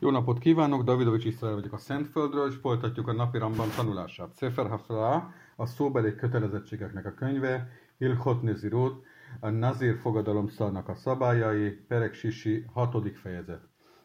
Jó napot kívánok, Davidovics Iszrael vagyok a Szentföldről, és folytatjuk a napi ramban tanulását. Sefer Hafra, a szóbeli kötelezettségeknek a könyve, Hilchot Nezirut, a Nazir fogadalom szarnak a szabályai, Perek Sisi, hatodik fejezet.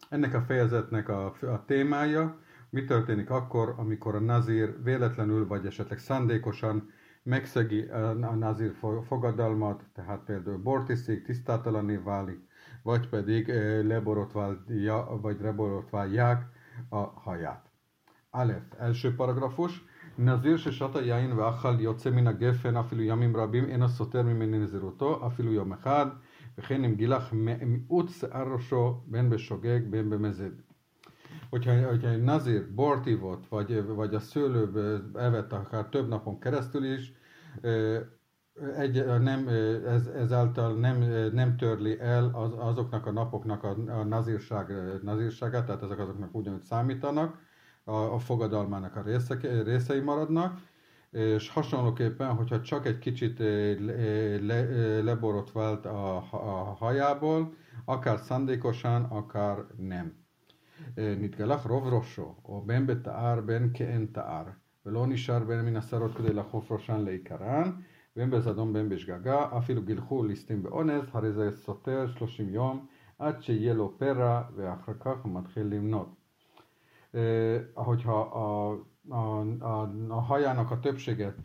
Ennek a fejezetnek a, a témája, mi történik akkor, amikor a Nazir véletlenül vagy esetleg szándékosan megszegi a Nazir fogadalmat, tehát például bortiszik, tisztátalanné válik, vagy pedig leborotválja, vagy reborotválják a haját. Alef, első paragrafus. נזיר ששתה יין ואכל יוצא מן הגפן אפילו ימים רבים אינו סותר ממני נזירותו אפילו יום אחד וכן אם גילח מיעוט שיער ראשו בין בשוגג בין במזד. Hogyha, hogyha egy nazir bort ivott, vagy, vagy a szőlőből evett akár több napon keresztül is, egy, nem, ez, ezáltal nem, nem törli el az, azoknak a napoknak a, a nazírság, nazírságát, tehát ezek azoknak ugyanúgy számítanak, a, a fogadalmának a részek, részei maradnak, és hasonlóképpen, hogyha csak egy kicsit le, leborotvált a, a hajából, akár szándékosan, akár nem. נתגלח רוב ראשו, או בין בתער בין כאין תער, ולא נשאר בין מן השערות כדי לחוף ראשן לעיקרן, ואם בזדון בין בשגגה, אפילו גילחו ליסטים באונס, הרי זה סותר שלושים יום, עד שיהיה לו פרע, ואחר כך הוא מתחיל למנות. ahogyha a, a, a, a hajának a többséget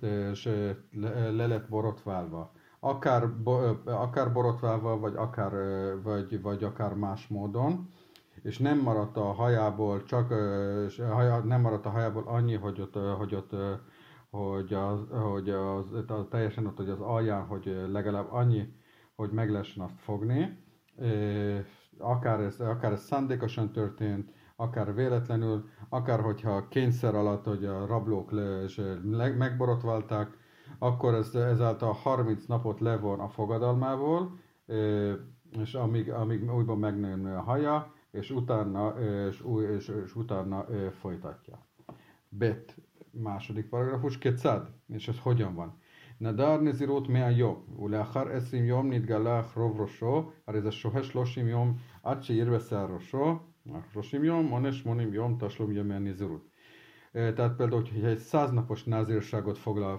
le, le lett borotválva, akár, bo, akár borotválva, vagy akár, vagy, vagy akár más módon, és nem maradt a hajából, csak nem maradt a hajából annyi, hogy ott, hogy ott hogy, az, hogy az, az, teljesen ott, hogy az alján, hogy legalább annyi, hogy meg lehessen azt fogni. Akár ez, akár ez szándékosan történt, akár véletlenül, akár hogyha kényszer alatt, hogy a rablók le, és megborotválták, akkor ez, ezáltal 30 napot levon a fogadalmából, és amíg, amíg újban megnő a haja, és utána, és, és, és utána folytatja. Bet második paragrafus, kecad, és ez hogyan van? נדר נזירות מאה יום, ולאחר עשרים יום נתגלה רוב ראשו, הרי זה שוהה שלושים יום עד שירבה שיער ראשו, שלושים יום, עונש שמונים יום, תשלום ימי הנזירות. Tehát például, hogyha egy száznapos názírságot foglal,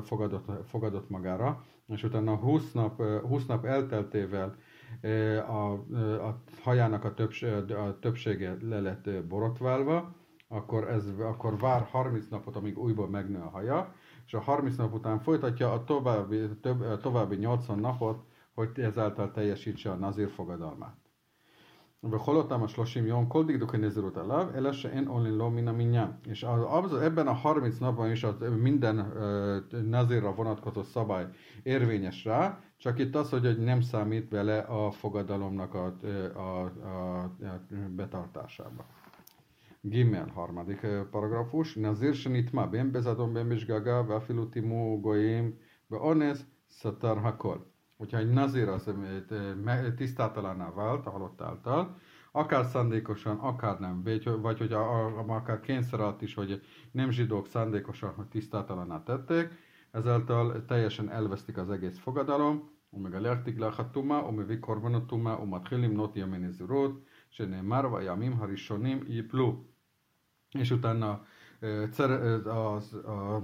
fogadott, fogadott magára, és utána 20 nap, 20 nap elteltével a, a hajának a, többs, a többsége le lett borotválva, akkor, ez, akkor vár 30 napot, amíg újból megnő a haja, és a 30 nap után folytatja a további, több, a további 80 napot, hogy ezáltal teljesítse a nazír fogadalmát. וכל אותם השלושים יום, כל דקדוקי נזירות עליו, אלא שאין עולין לו מן המניין. És az, ebben a 30 napban is az minden uh, nazírra vonatkozó szabály érvényes rá, csak itt az, hogy nem számít vele a fogadalomnak a, a, a, a betartásába. Gimmel, harmadik paragrafus, Nazir שנטמע בין בזדון בין בשגגה ואפילו טימו גויים באונס, סתר הכל. Hogyha egy nazir az tisztátalanná vált a halott által, akár szándékosan, akár nem, vagy, vagy hogy a, a, akár kényszer alatt is, hogy nem zsidók szándékosan, hogy tisztátalaná tették, ezáltal teljesen elvesztik az egész fogadalom, ומגלח תגלח הטומאה ומביא קורבן הטומאה ומתחיל למנות ימי נזירות שנאמר והימים הראשונים ייפלו és utána az, az, a,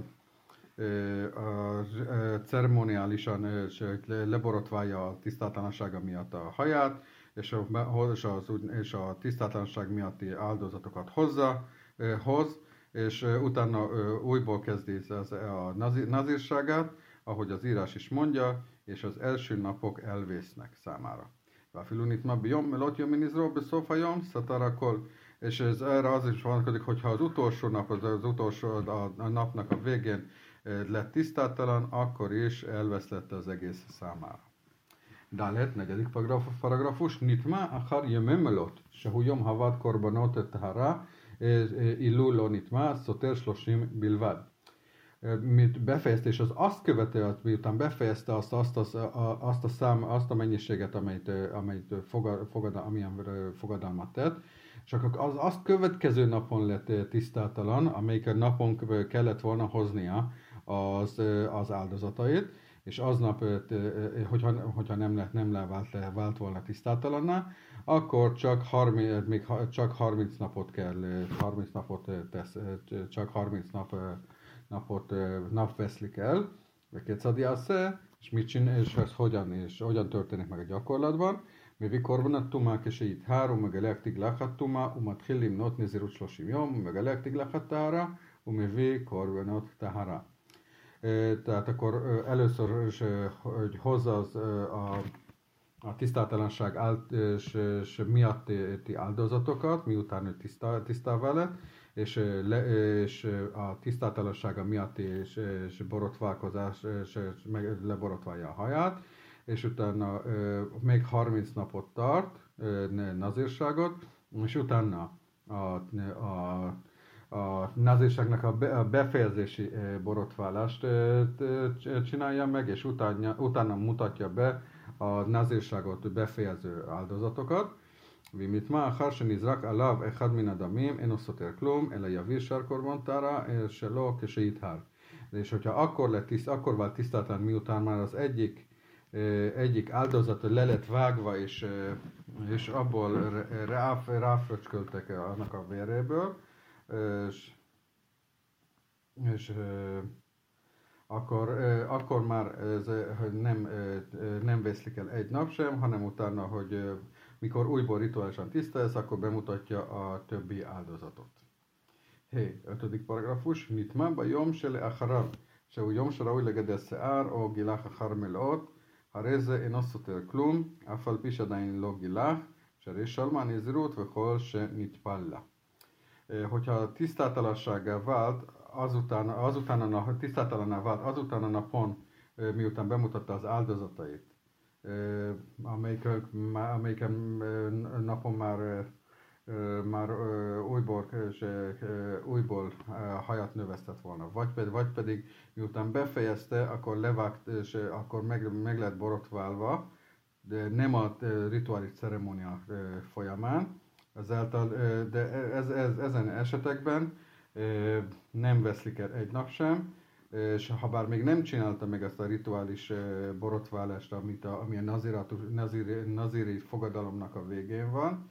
a, a ceremoniálisan leborotválja a tisztátlansága miatt a haját, és a, és, az, és a tisztátlanság miatti áldozatokat hozza, hoz, és utána újból kezdi az, a nazírságát, ahogy az írás is mondja, és az első napok elvésznek számára. ואפילו נטמע ביום מלאת יומין יזרוע בסוף היום, סתר הכל és ez erre az is vonatkozik, hogyha az utolsó nap, az, az utolsó a, a napnak a végén eh, lett tisztátalan, akkor is elveszlette az egész számára. Dalet, negyedik paragrafus, nitma achar yememelot, shehu yom havad korbanot et tahara, eh, eh, illu lo nitma, szoter shloshim bilvad. Mint befejeztés az azt követően, miután befejezte azt, azt, azt, azt a szám, azt a mennyiséget, amelyet, amelyet fogad, fogad, amilyen fogadalmat tett, csak az azt következő napon lett tisztátalan, amelyik a napon kellett volna hoznia az, az áldozatait, és aznap, hogyha, hogyha nem, lett, nem levált, vált volna tisztátalanná, akkor csak 30, még csak 30 napot kell, 30 napot tesz, csak 30 nap, napot, nap veszlik el, és mit csinál, és ez hogyan, és hogyan történik meg a gyakorlatban. מביא קורבנת טומאה כשיטהר ומגלה תגלחת טומאה ומתחיל למנות נזירות שלושים יום ומגלה תגלחת טהרה ומביא קורבנות טהרה. Tehát akkor először is, hogy hozza az, a, a tisztátalanság áld, és, és miatti áldozatokat, miután ő tisztá, tisztává lett, és, le, és a tisztátalansága miatti és, és borotválkozás, és, és meg leborotválja a haját, és utána ö, még 30 napot tart ö, nazírságot, és utána a, a, a nazírságnak a, be, a befejezési borotválást ö, ö, csinálja meg, és utána, utána mutatja be a nazírságot befejező áldozatokat. ומטמע אחר שנזרק עליו אחד מן הדמים, אינו סותר כלום, אלא יביא שאר קורבנtára שלו כשיטהר. És hogyha akkor, lett tiszt, akkor vált tisztátlan, miután már az egyik egyik áldozat le lett vágva, és, és abból rá, ráfröcsköltek annak a véréből, és, és akkor, akkor már ez, hogy nem, nem veszlik el egy nap sem, hanem utána, hogy mikor újból rituálisan tiszta lesz, akkor bemutatja a többi áldozatot. Hé, ötödik paragrafus. Nitmán ba jom se le acharav, se jom se raúj legedel seár, o gilach achar melot, הרי זה אינו סותר כלום, אף על פי שעדיין לא גילח, שהרי שלמה נזירות וכל שנטפל לה. Hogyha tisztátalansággá vált, azután, azután a nap, tisztátalanná vált, azután a napon, miután bemutatta az áldozatait, amelyik, amelyiken napon már már újból, újból hajat növesztett volna. Vagy pedig, vagy pedig miután befejezte, akkor levágt, és akkor meg, meg lett borotválva, de nem a rituális ceremónia folyamán. Ezáltal, de ez, ez, ezen esetekben nem veszlik el egy nap sem, és ha bár még nem csinálta meg ezt a rituális borotválást, amit a, ami a naziri, naziri fogadalomnak a végén van,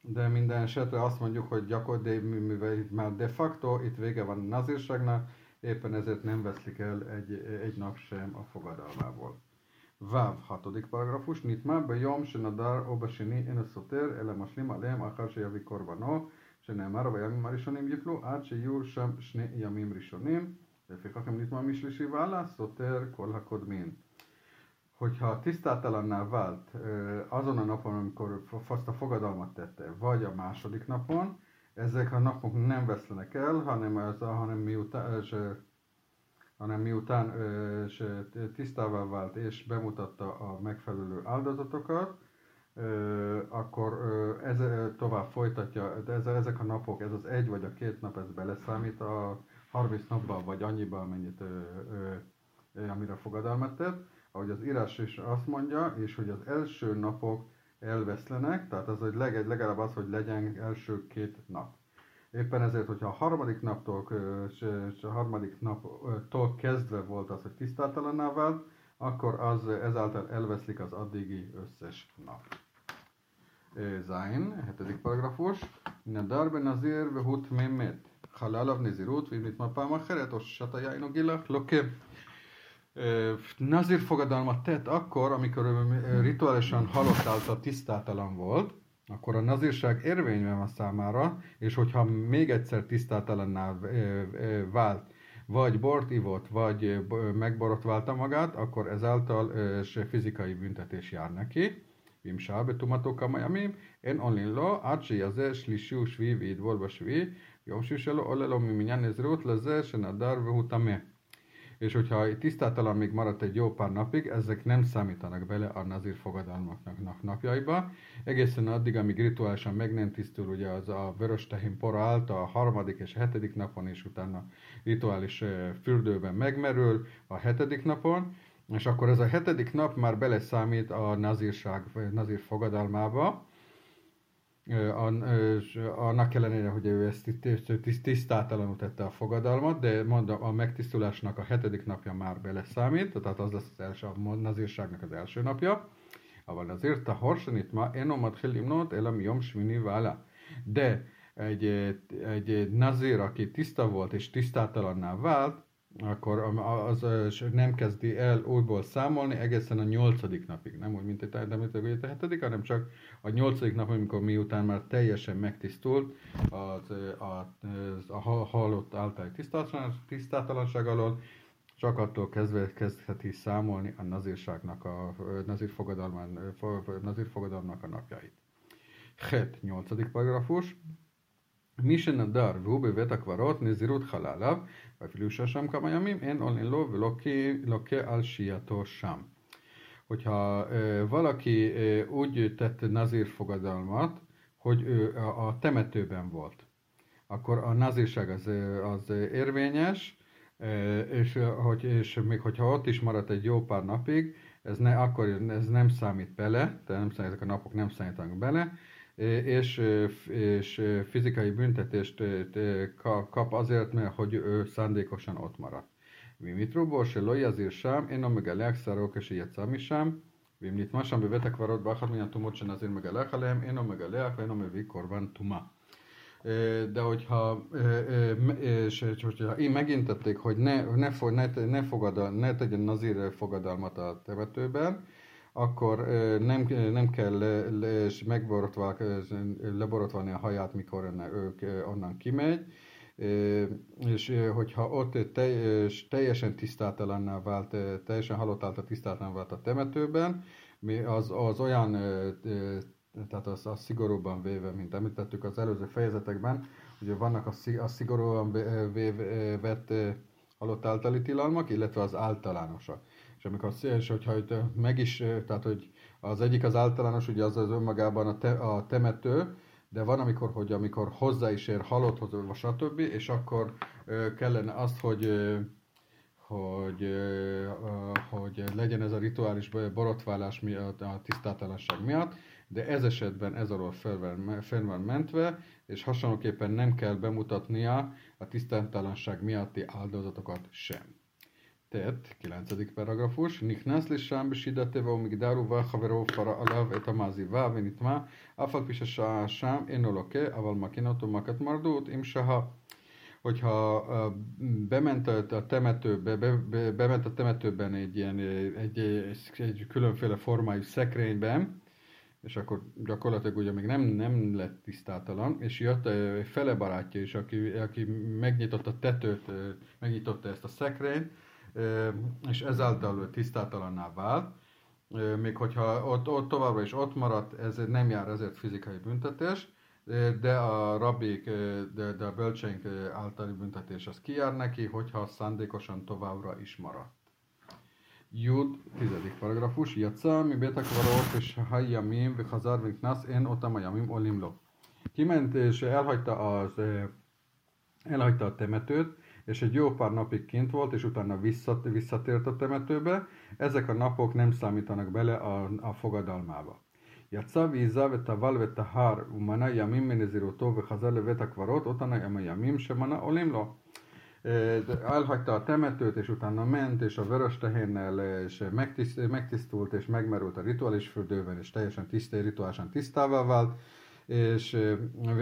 de minden esetre azt mondjuk, hogy gyakorlatilag, mivel itt már de facto itt vége van a nazírságnak, éppen ezért nem veszlik el egy, egy nap sem a fogadalmából. Váv, hatodik paragrafus, nitma bejom שנדר או בשני אין הסותר, אלא משלים עליהם אחר שיביא קורבנו, שנאמר בימים הראשונים יפלו עד שיהיו שם שני ימים ראשונים, לפיכך אם נטמע משלישי והלאה, סותר כל הקודמים hogyha tisztátalanná vált azon a napon, amikor azt a fogadalmat tette, vagy a második napon, ezek a napok nem veszlenek el, hanem, ez, hanem miután, és, hanem miután és tisztává vált és bemutatta a megfelelő áldozatokat, akkor ez tovább folytatja, ez, ezek a napok, ez az egy vagy a két nap, ez beleszámít a 30 napban, vagy annyiban, amennyit amire fogadalmat tett ahogy az írás is azt mondja, és hogy az első napok elveszlenek, tehát az, hogy leg, legalább az, hogy legyen első két nap. Éppen ezért, hogyha a harmadik naptól, és a harmadik naptól kezdve volt az, hogy tisztátalanná vált, akkor az ezáltal elveszlik az addigi összes nap. Zain, hetedik paragrafus. נדר בנזיר והוא טמא מת. חלה עליו נזירות ואם נטמא פעם אחרת או ששת היין או גילח, לוקה nazir fogadalmat tett akkor, amikor rituálisan halott által tisztátalan volt, akkor a nazírság érvényben van számára, és hogyha még egyszer tisztátalanná vált, vagy bort ivott, vagy megborotválta magát, akkor ezáltal fizikai büntetés jár neki. אם שהה בטומאתו כמה ימים, אין עולין לו עד שיזה שלישי ושביעי וידבול בשביעי, יום שביעי שלו עולה לו ממניין נזירות לזה שנדר והוא טמא és hogyha tisztátalan még maradt egy jó pár napig, ezek nem számítanak bele a nazír fogadalmaknak napjaiba. Egészen addig, amíg rituálisan meg nem tisztul, ugye az a vörös tehén pora által a harmadik és a hetedik napon, és utána rituális fürdőben megmerül a hetedik napon, és akkor ez a hetedik nap már beleszámít a nazírság, nazír fogadalmába, annak ellenére, hogy ő ezt tisztátalanul tette a fogadalmat, de mondom, a megtisztulásnak a hetedik napja már beleszámít, tehát az lesz az első, a nazírságnak az első napja. אבל נזיר טהור שנטמע אינו מתחיל למנות אלא miom שמיני והלאה. De egy, egy nazír, aki tiszta volt és tisztátalanná vált, akkor az, az nem kezdi el újból számolni egészen a nyolcadik napig, nem úgy, mint egy tárgyalmi a hetedik, hanem csak a nyolcadik nap, amikor miután már teljesen megtisztult az, a, a, a halott által tisztátalanság alól, csak attól kezdve kezdheti számolni a nazírságnak, a nazír, nazír fogadalmának a napjait. Het, nyolcadik paragrafus. Misen a dar vúbe vetakvarot nezirut halálav, ואפילו ששם כמה ימים, אין עולין לו ולוקה על שהייתו שם. Hogyha e, valaki e, úgy tett nazír fogadalmat, hogy ő a, a temetőben volt, akkor a nazírság az, az érvényes, e, és, hogy, és még hogyha ott is maradt egy jó pár napig, ez, ne, akkor ez nem számít bele, tehát nem számít, ezek a napok nem számítanak bele, és, és fizikai büntetést kap azért, mert hogy ő szándékosan ott maradt. ואם יתרו שלא יזיר שם, אינו מגלח שערו כשיצא משם, ואם נטמע שם בבית הקברות באחת מן הטומאות שנזיר מגלח עליהם, אינו מגלח ואינו מביא קורבן טומאה. De hogyha, és, hogyha én megintették, hogy ne, ne, ne, ne, fogadal, ne tegyen nazír fogadalmat a temetőben, akkor nem, nem kell le, le, leborotválni a haját, mikor ők onnan kimegy, és hogyha ott teljesen tisztátalanná vált, teljesen halottálta tisztátalan vált a temetőben, az, az olyan, tehát az, az szigorúban véve, mint említettük az előző fejezetekben, ugye vannak a szigorúan véve, vett halott általi tilalmak, illetve az általánosak. És amikor és hogyha itt meg is, tehát hogy az egyik az általános, ugye az az önmagában a, te, a temető, de van amikor, hogy amikor hozzá is ér halotthoz, vagy stb., és akkor kellene azt, hogy hogy, hogy legyen ez a rituális borotválás miatt, a tisztátalanság miatt, de ez esetben ez alól fel van mentve, és hasonlóképpen nem kell bemutatnia a tisztátalanság miatti áldozatokat sem ט', 9 פרגרפוש, נכנס לשם בשידת טבע ומגדר ובא חברו ופרע עליו את המעזיבה ונטמע, אף על פי ששעה שם אינו לוקה, אבל מקין אותו מכת מרדות אם שהה. hogyha uh, bement a temetőbe, be, be, bement a temetőben egy ilyen egy, egy, egy különféle formájú szekrényben, és akkor gyakorlatilag ugye még nem, nem lett tisztátalan, és jött egy fele barátja is, aki, aki megnyitotta a tetőt, megnyitotta ezt a szekrényt, és ezáltal tisztátalanná vált, még hogyha ott, ott továbbra is ott maradt, ez nem jár ezért fizikai büntetés, de a rabbik, de, de a bölcseink általi büntetés az kijár neki, hogyha szándékosan továbbra is maradt. Jud, tizedik paragrafus, Jatsa, mi betakvarot, és hayyamim, vechazar, vinknasz, én otam a jamim olimlo. Kiment és elhagyta, az, elhagyta a temetőt, és egy jó pár napig kint volt, és utána visszat, visszatért a temetőbe, ezek a napok nem számítanak bele a, a fogadalmába. יצא ועיזה וטבל וטהר ומנה ימים מנזירותו וחזר לבית הקברות, אותן הימים שמנה עולים לו. Elhagyta a temetőt, és utána ment, és a vörös tehénnel és megtiszt, megtisztult, és megmerült a rituális fürdőben, és teljesen tiszta, rituálisan tisztává vált, és,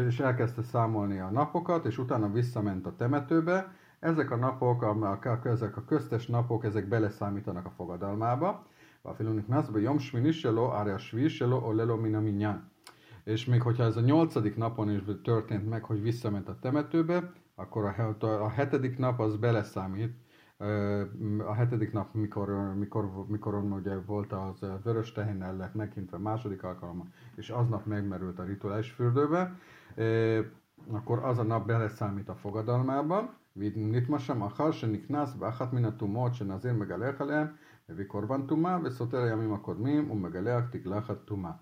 és elkezdte számolni a napokat, és utána visszament a temetőbe, ezek a napok, amelyek a, ezek a köztes napok, ezek beleszámítanak a fogadalmába. Vafilo niknaszba jom shminishelo, área shviselo, olelo minaminyán. És még hogyha ez a nyolcadik napon is történt meg, hogy visszament a temetőbe, akkor a, a hetedik nap az beleszámít, a hetedik nap, mikor, mikor, mikor ugye volt az vörös tehénnel lett nekintve második alkalommal, és aznap megmerült a rituális fürdőbe, akkor az a nap beleszámít a fogadalmába, ונתמשם אחר שנכנס באחת מן הטומאות שנזיר מגלח עליהן, מביא קורבן טומאה וסותר הימים הקודמים ומגלח תגלחת טומאה.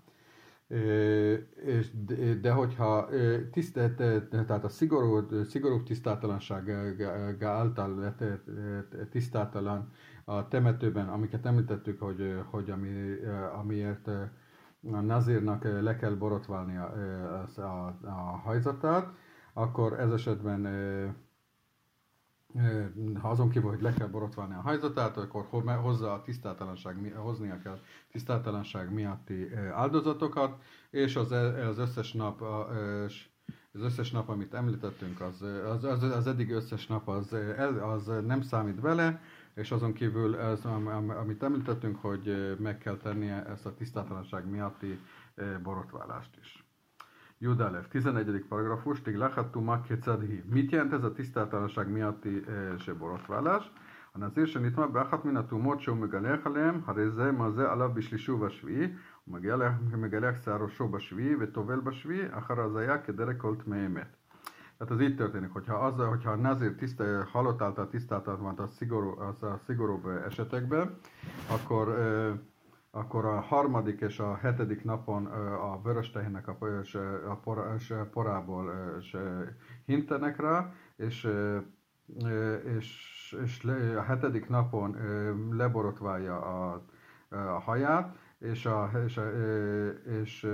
De hogyha tisztelt, tehát a szigorú, szigorú tisztátalanság által tisztátalan a temetőben, amiket említettük, hogy, hogy ami, amiért a nazírnak le kell borotválni a, a, a, a hajzatát, akkor ez esetben ha azon kívül, hogy le kell borotválni a hajzatát, akkor hozza a tisztátalanság, hoznia kell tisztátalanság miatti áldozatokat, és az, e, az összes nap, az összes nap, amit említettünk, az, az, az, az eddig összes nap az, az nem számít vele, és azon kívül, ez, amit említettünk, hogy meg kell tennie ezt a tisztátalanság miatti borotválást is. Judalev, 11. paragrafus, Tiglachattu Makkecadhi. Mit jelent ez a tisztátalanság miatti e, borotválás? הנזיר שנטמע באחת מן הטומאות שהוא מגלח עליהם, הרי זה מזה עליו בשלישי ובשביעי, הוא מגלח שיער ראשו בשביעי וטובל בשביעי, אחר הזיה כדרך כל טמאי אמת. Tehát az így történik, hogyha, az, hogyha a nazir tiszta, halott által tisztáltatva a, szigorú, az a szigorúbb esetekben, akkor akkor a harmadik és a hetedik napon a vörös tehénnek a, a, por, porából hintenek rá, és, és, és a hetedik napon leborotválja a, a haját, és, a, és, a, és,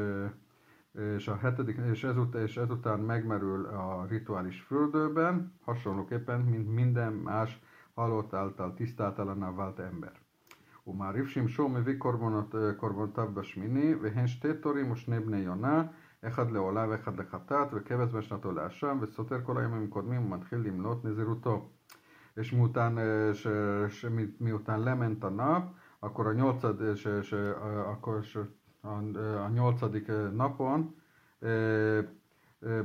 és a hetedik, és ezután, és ezután megmerül a rituális fürdőben, hasonlóképpen, mint minden más halott által tisztátalanná vált ember. ומעריב שמשו מביא קורבנות, קורבנותיו בשמיני, והן שתי תורים ושני בני יונה, אחד לעולה ואחד לחטאת, וכבש בשנתו לאשם, וסותר כל הימים הקודמים ומתחיל למנות נזירותו. És miután, és, és, miután lement a nap, akkor a, nyolcad, és, és, akkor, és a, a nyolcadik napon e, e,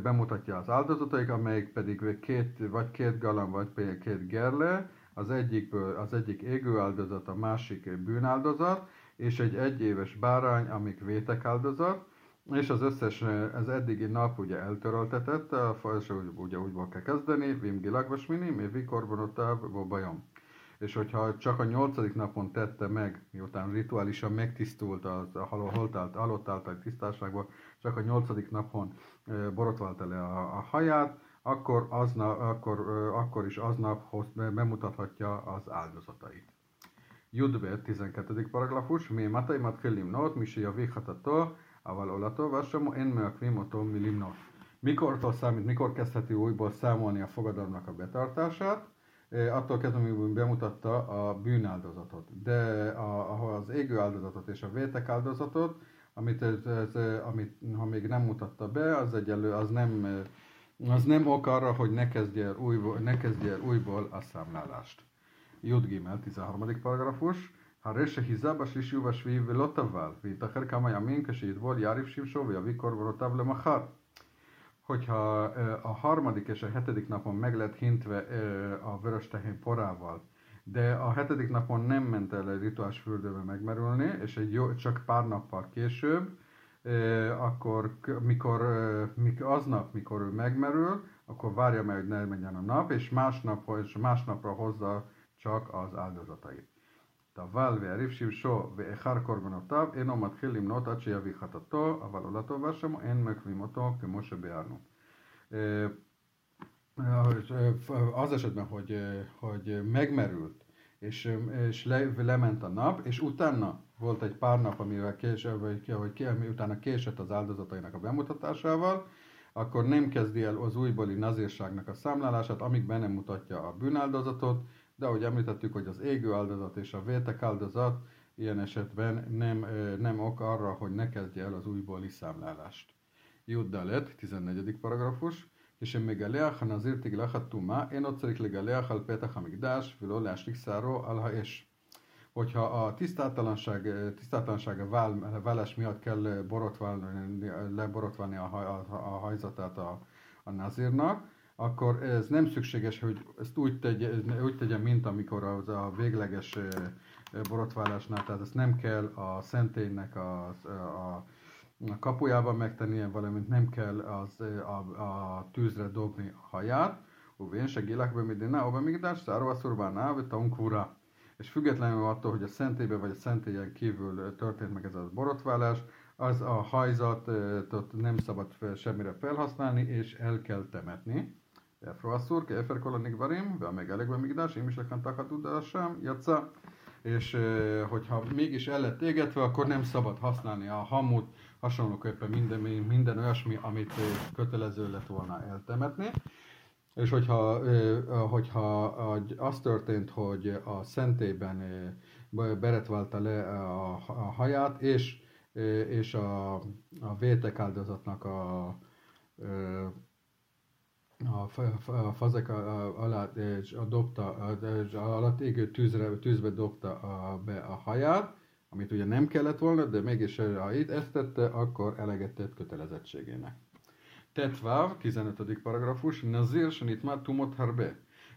bemutatja az áldozataik, amelyik pedig két, vagy két galam, vagy két gerle, az egyikből az egyik égő áldozat, a másik bűnáldozat, és egy egyéves bárány, amik vétek áldozat, és az összes, az eddigi nap ugye eltöröltetett, a fajsa ugye úgy kell kezdeni, vim gilagvasmini, mi vikorbonotáv bajom. És hogyha csak a nyolcadik napon tette meg, miután rituálisan megtisztult a halott, halott által tisztásságban, csak a nyolcadik napon borotválta le a, a haját, akkor, aznap, akkor, akkor is aznap hoz, bemutathatja az áldozatait. Judbe 12. paragrafus, mi matai matkelim not, mi se a aval olato, vasamu en meakvim otom milimnot. Mikortól számít, mikor kezdheti újból számolni a fogadalomnak a betartását? attól kezdve, amikor bemutatta a bűnáldozatot. De a, az égő áldozatot és a vétek áldozatot, amit, amit ha még nem mutatta be, az egyelő, az nem az nem ok arra, hogy ne kezdje el újból, ne kezdje el újból a számlálást. Jud Gimel, 13. paragrafus. הרי שהיזה בשלישי ובשביעי ולא טבל, והתאחר כמה ימים כשיטבול יעריף שמשו ויביא קורבנותיו למחר. Hogyha a harmadik és a hetedik napon meg lett hintve a vörös tehén porával, de a hetedik napon nem ment el egy rituális fürdőbe megmerülni, és egy jó, csak pár nappal később akkor mikor, mikor aznap, mikor ő megmerül, akkor várja meg, hogy ne menjen a nap, és másnap, és másnapra hozza csak az áldozatait. אבל ויריב שמשו ואחר קורבנותיו אינו מתחיל למנות עד שיביא חטאתו, אבל עולתו ושמו אין מקווים אותו כמו שביארנו. Az esetben, hogy, hogy megmerült, és, és le, lement a nap, és utána volt egy pár nap, amivel később, vagy hogy ki, ami utána késett az áldozatainak a bemutatásával, akkor nem kezdi el az újbóli nazírságnak a számlálását, amíg be nem mutatja a bűnáldozatot, de ahogy említettük, hogy az égő áldozat és a vétek áldozat ilyen esetben nem, nem ok arra, hogy ne kezdje el az újbóli számlálást. Juddalet, 14. paragrafus, כשמגלח הנזיר תגלחת טומאה, אינו צריך לגלח על פתח המקדש ולא להשליך שערו על האש hogyha a tisztátalanság, tisztátalanság a vál, vállás miatt kell borotválni, leborotválni a, a, a hajzatát a, a nazírnak, akkor ez nem szükséges, hogy ezt úgy tegye, úgy tegye mint amikor az a végleges borotválásnál, tehát ezt nem kell a szentélynek a, a, a kapujában megtennie, valamint nem kell az, a, a tűzre dobni a haját, ובאין שגילח במדינה או במקדש, שערו אסור בהנאה וטעון קבורה és függetlenül attól, hogy a szentélyben vagy a szentélyen kívül történt meg ez a borotválás, az a hajzatot nem szabad semmire felhasználni, és el kell temetni. Efro asszur, ke efer kolonik varim, ve meg elekben migdás, én is lekan takatudásám, jatsza. és hogyha mégis el lett égetve, akkor nem szabad használni a hamut, hasonlóképpen minden, minden olyasmi, amit kötelező lett volna eltemetni. És hogyha, hogyha az történt, hogy a szentélyben beretválta le a, haját, és, és a, a vétek áldozatnak a, a, fazek alá dobta, alatt égő tűzre, tűzbe dobta a, be a haját, amit ugye nem kellett volna, de mégis ha itt ezt tette, akkor eleget tett kötelezettségének. Tetvav, 15. paragrafus, Nazir שנטמע tumot harbe.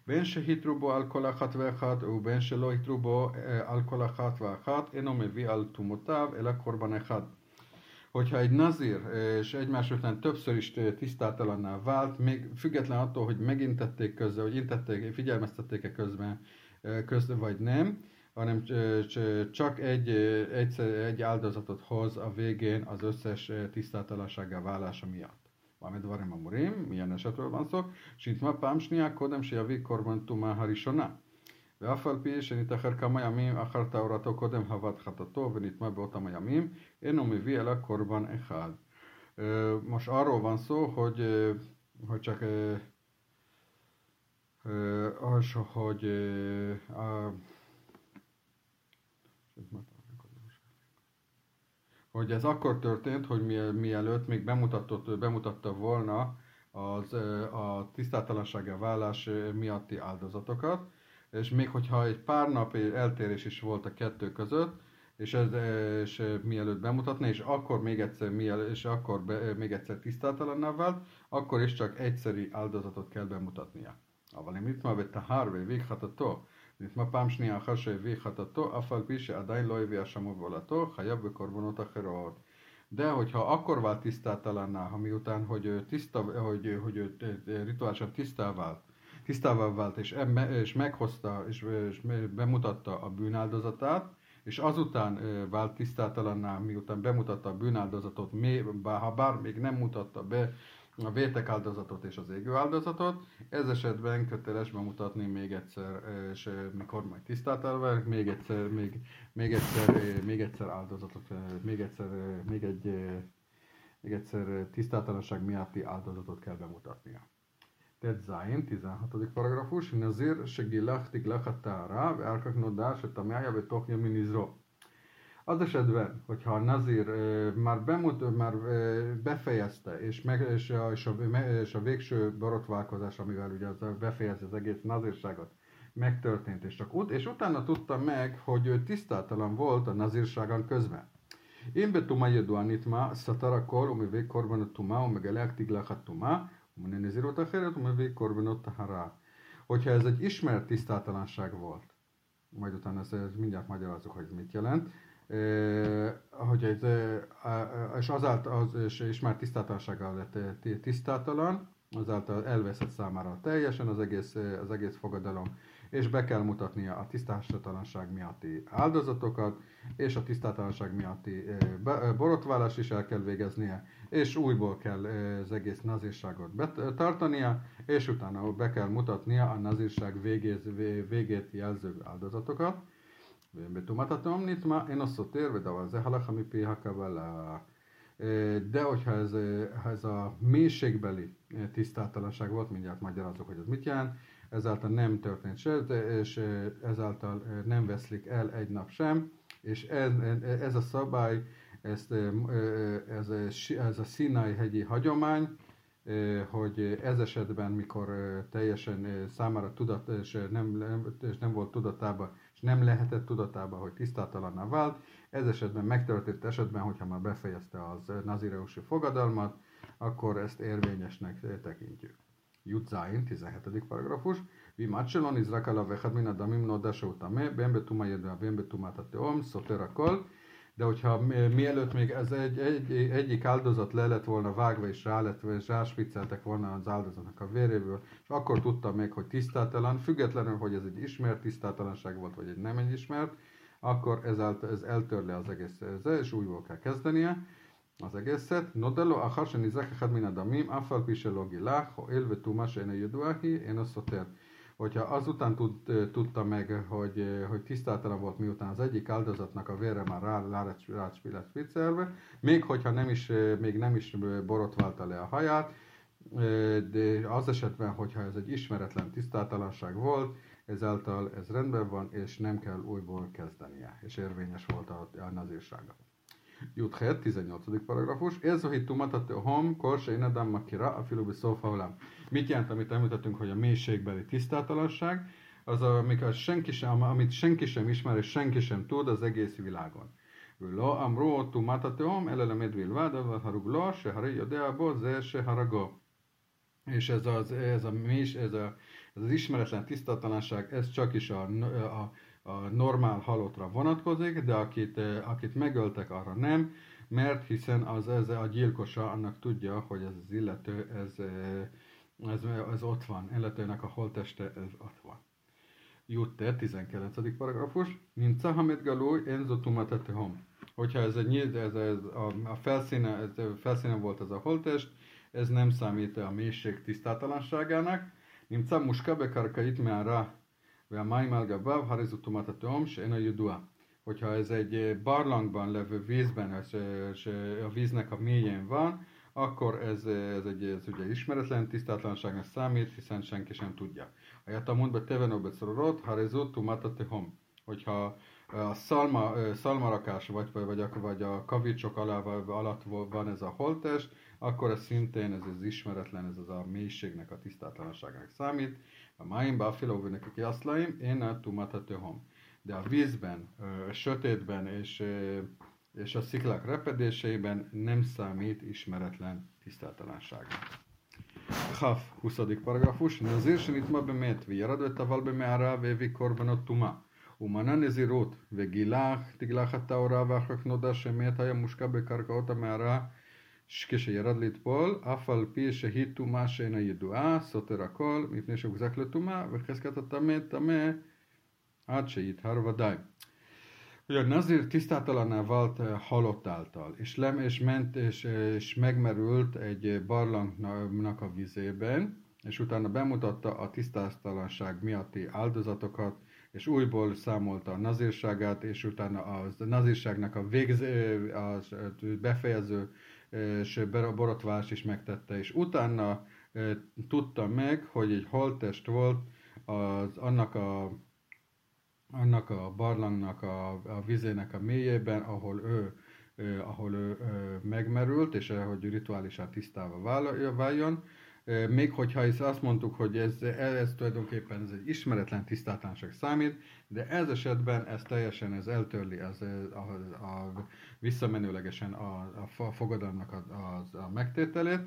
בין שהתרו בו על כל אחת ואחת ובין שלא התרו בו על כל אחת ואחת, אינו מביא על תומותיו אלא קורבן אחד. Hogyha egy nazir és egymás után többször is tisztátalanná vált, még független attól, hogy megintették közben, hogy intették, figyelmeztették-e közben, közben vagy nem, hanem csak egy, egy, egy áldozatot hoz a végén az összes tisztátalanságá válása miatt. במה דברים אמורים, milyen esetről van szó, שהתמה פעם שנייה קודם שיביא קורבן טומאה הראשונה. ואף על פי שנתאחר כמה ימים אחר טהרתו קודם הבאת חטאתו ונטמע באותם הימים, אינו מביא אלא קורבן אחד. Most arról van szó, hogy, hogy csak az, hogy a, hogy ez akkor történt, hogy mielőtt még bemutatott, bemutatta volna az, a tisztátalansága vállás miatti áldozatokat, és még hogyha egy pár nap eltérés is volt a kettő között, és, ez, és mielőtt bemutatni, és akkor még egyszer, mielőtt, és akkor be, még egyszer tisztátalanná vált, akkor is csak egyszeri áldozatot kell bemutatnia. אבל אם נתמע בטהר והביא חטאתו, נטמע פעם שנייה אחר שהביא חטאתו, אף על פי שעדיין לא הביא אשמו ועולתו, חייב בקורבנות אחרות. De hogyha akkor vált tisztátalanná, ha miután, hogy, tiszta, hogy, hogy rituálisan tisztá vált, tisztává vált, és, és meghozta, és, és bemutatta a bűnáldozatát, és azután vált tisztátalanná, miután bemutatta a bűnáldozatot, ha bár még nem mutatta be a vértek áldozatot és az égő áldozatot. Ez esetben köteles bemutatni még egyszer, és eh, mikor majd tisztát elver, még egyszer, még, még egyszer, eh, még egyszer áldozatot, eh, még egyszer, még egy, még egyszer tisztátalanság miatti áldozatot kell bemutatnia. Tehát Zain, 16. paragrafus, Nazir segilachtik lachatára, elkaknodás, a tamája, betokja minizro. Az esetben, hogyha a Nazir már, bemut, már befejezte, és, meg, és, a, és, a, és a végső borotválkozás, amivel ugye az befejezi az egész nazírságot, megtörtént, és, csak ut- és utána tudta meg, hogy ő tisztátalan volt a nazírságon közben. Én betuma jeduanitma, szatara kor, umivé a tuma, umege leaktig lehat tuma, umene nezirot aheret, umivé a hará. Hogyha ez egy ismert tisztátalanság volt, majd utána ezt, ezt mindjárt magyarázok, hogy mit jelent, hogy ez, és azáltal, az, és, és már tisztátalansággal lett tisztátalan, azáltal elveszett számára teljesen az egész, az egész fogadalom, és be kell mutatnia a tisztátalanság miatti áldozatokat, és a tisztátalanság miatti borotválás is el kell végeznie, és újból kell az egész nazírságot tartania, és utána be kell mutatnia a nazírság végét, végét jelző áldozatokat. ובטומאת התהום נטמע אינו סותר ודבר זה הלכה מפי הקבלה. De hogyha ez, ez a mélységbeli tisztátalanság volt, mindjárt magyarázok, hogy ez mit jelent, ezáltal nem történt se, és ezáltal nem veszlik el egy nap sem, és ez, ez a szabály, ez, ez, ez a Sinai hegyi hagyomány, hogy ez esetben, mikor teljesen számára tudat, és nem, és nem volt tudatában, és nem lehetett tudatában, hogy tisztátalanná vált. Ez esetben megtörtént esetben, hogyha már befejezte az nazireusi fogadalmat, akkor ezt érvényesnek tekintjük. Jutzain, 17. paragrafus. Vi macselon izrakala vechad min adamim nodasó tamé, bembe tuma jedve, bembe tuma tateom, szoter akol, de hogyha mielőtt még ez egy, egy, egyik áldozat le lett volna vágva és rá lett, és ráspicceltek volna az áldozatnak a véréből, és akkor tudtam még, hogy tisztátalan, függetlenül, hogy ez egy ismert tisztátalanság volt, vagy egy nem egy ismert, akkor ez, el, ez eltörle az egész, ez, és újból kell kezdenie az egészet. No Nodelo ahar shenizek echad min adamim, afal pishe lo gilah, ho'el vetuma she'ene yeduahi, eno soter hogyha azután tud, tudta meg, hogy, hogy tisztátalan volt, miután az egyik áldozatnak a vére már rá, rá, rá viccelve, még hogyha nem is, még nem is borotválta le a haját, de az esetben, hogyha ez egy ismeretlen tisztátalanság volt, ezáltal ez rendben van, és nem kell újból kezdenie, és érvényes volt a, a nazírsága. Juthet, 18. paragrafus. Ez a hittumatat hom, korse én adam makira, a filubi szófa Mit jelent, amit említettünk, hogy a mélységbeli tisztátalanság, az, a, amikor senki sem, amit senki sem ismer, és senki sem tud az egész világon. ולא אמרו טומאת התהום, אלא למד בלבד, אבל הרוגלו, שהרי יודע בו זה שהרגו. És ez az, ez a més, ez, a, ez az ismeretlen tisztatatlanság, ez csak is a, a, a normál halottra vonatkozik, de akit, eh, akit megöltek, arra nem, mert hiszen az, ez a gyilkosa annak tudja, hogy ez az illető, ez, eh, ez, ez ott van, illetőnek a holteste, ez ott van. Jutte, 19. paragrafus, mint Sahamed Galú, Enzo Tumatetehom. Hogyha ez, egy, ez, ez a, a felszíne, ez, eh, felszíne volt ez a holtest, ez nem számít a mélység tisztátalanságának. Nimca muska bekarka itt már rá והמים על גביו, הרי זו טומאת התהום שאינה ידועה. Hogyha ez egy barlangban levő vízben, és a víznek a mélyén van, akkor ez, ez, egy, ez ugye ismeretlen tisztátlanságnak számít, hiszen senki sem tudja. A jatamondba tevenobet szororot, harezó tumata tehom. Hogyha a szalma, szalmarakás vagy, vagy, a, vagy a kavicsok alá, alatt van ez a holtest, akkor ez szintén ez az ismeretlen, ez az a mélységnek, a tisztátlanságának számít. A máimba a filóvőnek a kiaszlaim, én a tumatatöhom. De a vízben, a sötétben és, és a sziklák repedéseiben nem számít ismeretlen tisztátlanság. כ', 20 פרגרפוש, נזיר שנטמע במת וירד וטבל במערה והביא קורבנות טומאה ומנה נזירות וגילח, תגלח הטהורה ואחר כך נודע שמת היה מושקע בקרקעות המערה כשירד לטבול, אף על פי שהיא טומאה שאינה ידועה, סותר הכל, מפני שהוחזק לטומאה, וחזקת הטמא טמא עד שיטהר ודאי. Ugye Nazir tisztátalanná vált halott által, és, lem, és ment, és, és megmerült egy barlangnak a vizében, és utána bemutatta a tisztátalanság miatti áldozatokat, és újból számolta a nazírságát, és utána a nazírságnak a, végz, a befejező és borotvást is megtette, és utána tudta meg, hogy egy holttest volt az, annak a annak a barlangnak a, a vizének a mélyében, ahol ő, ahol ő, megmerült, és hogy rituálisan tisztába váljon, még hogyha is azt mondtuk, hogy ez, ez tulajdonképpen ez egy ismeretlen tisztátlanság számít, de ez esetben ez teljesen ez eltörli az, a, a, visszamenőlegesen a, a fogadalomnak a, a, a megtételét.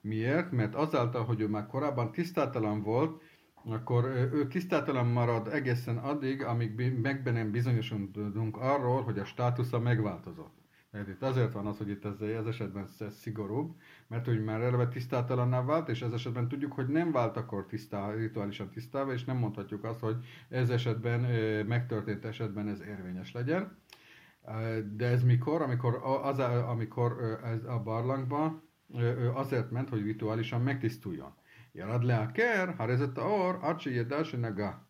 Miért? Mert azáltal, hogy ő már korábban tisztátalan volt, akkor ő tisztátalan marad egészen addig, amíg meg nem bizonyosodunk arról, hogy a státusza megváltozott. Tehát itt azért van az, hogy itt ez, ez esetben ez szigorúbb, mert hogy már eleve tisztátalanná vált, és ez esetben tudjuk, hogy nem vált akkor tisztá, rituálisan tisztába, és nem mondhatjuk azt, hogy ez esetben, megtörtént esetben ez érvényes legyen. De ez mikor? Amikor, az, amikor ez a barlangba azért ment, hogy rituálisan megtisztuljon. Jarad le a ker, ha rezett a or, acsi naga.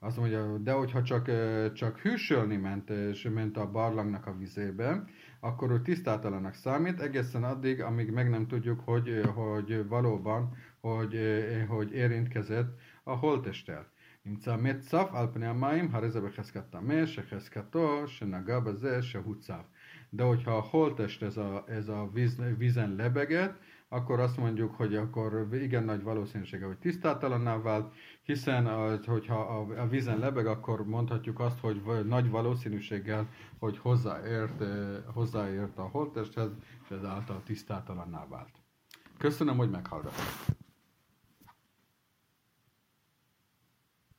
Azt mondja, de hogyha csak, csak hűsölni ment, és ment a barlangnak a vizébe, akkor ő tisztátalanak számít, egészen addig, amíg meg nem tudjuk, hogy, hogy valóban, hogy, hogy érintkezett a holtestel. נמצא מת צף על פני המים, הרי זה בחזקת טמא, שחזקתו שנגע בזה שהוא צף. De hogyha a holtest ez a, ez a víz, vízen lebeget, akkor azt mondjuk, hogy akkor igen nagy valószínűsége, hogy tisztátalanná vált, hiszen az, hogyha a, vízen lebeg, akkor mondhatjuk azt, hogy nagy valószínűséggel, hogy hozzáért, hozzáért a holttesthez, és ezáltal tisztátalanná vált. Köszönöm, hogy meghallgattak.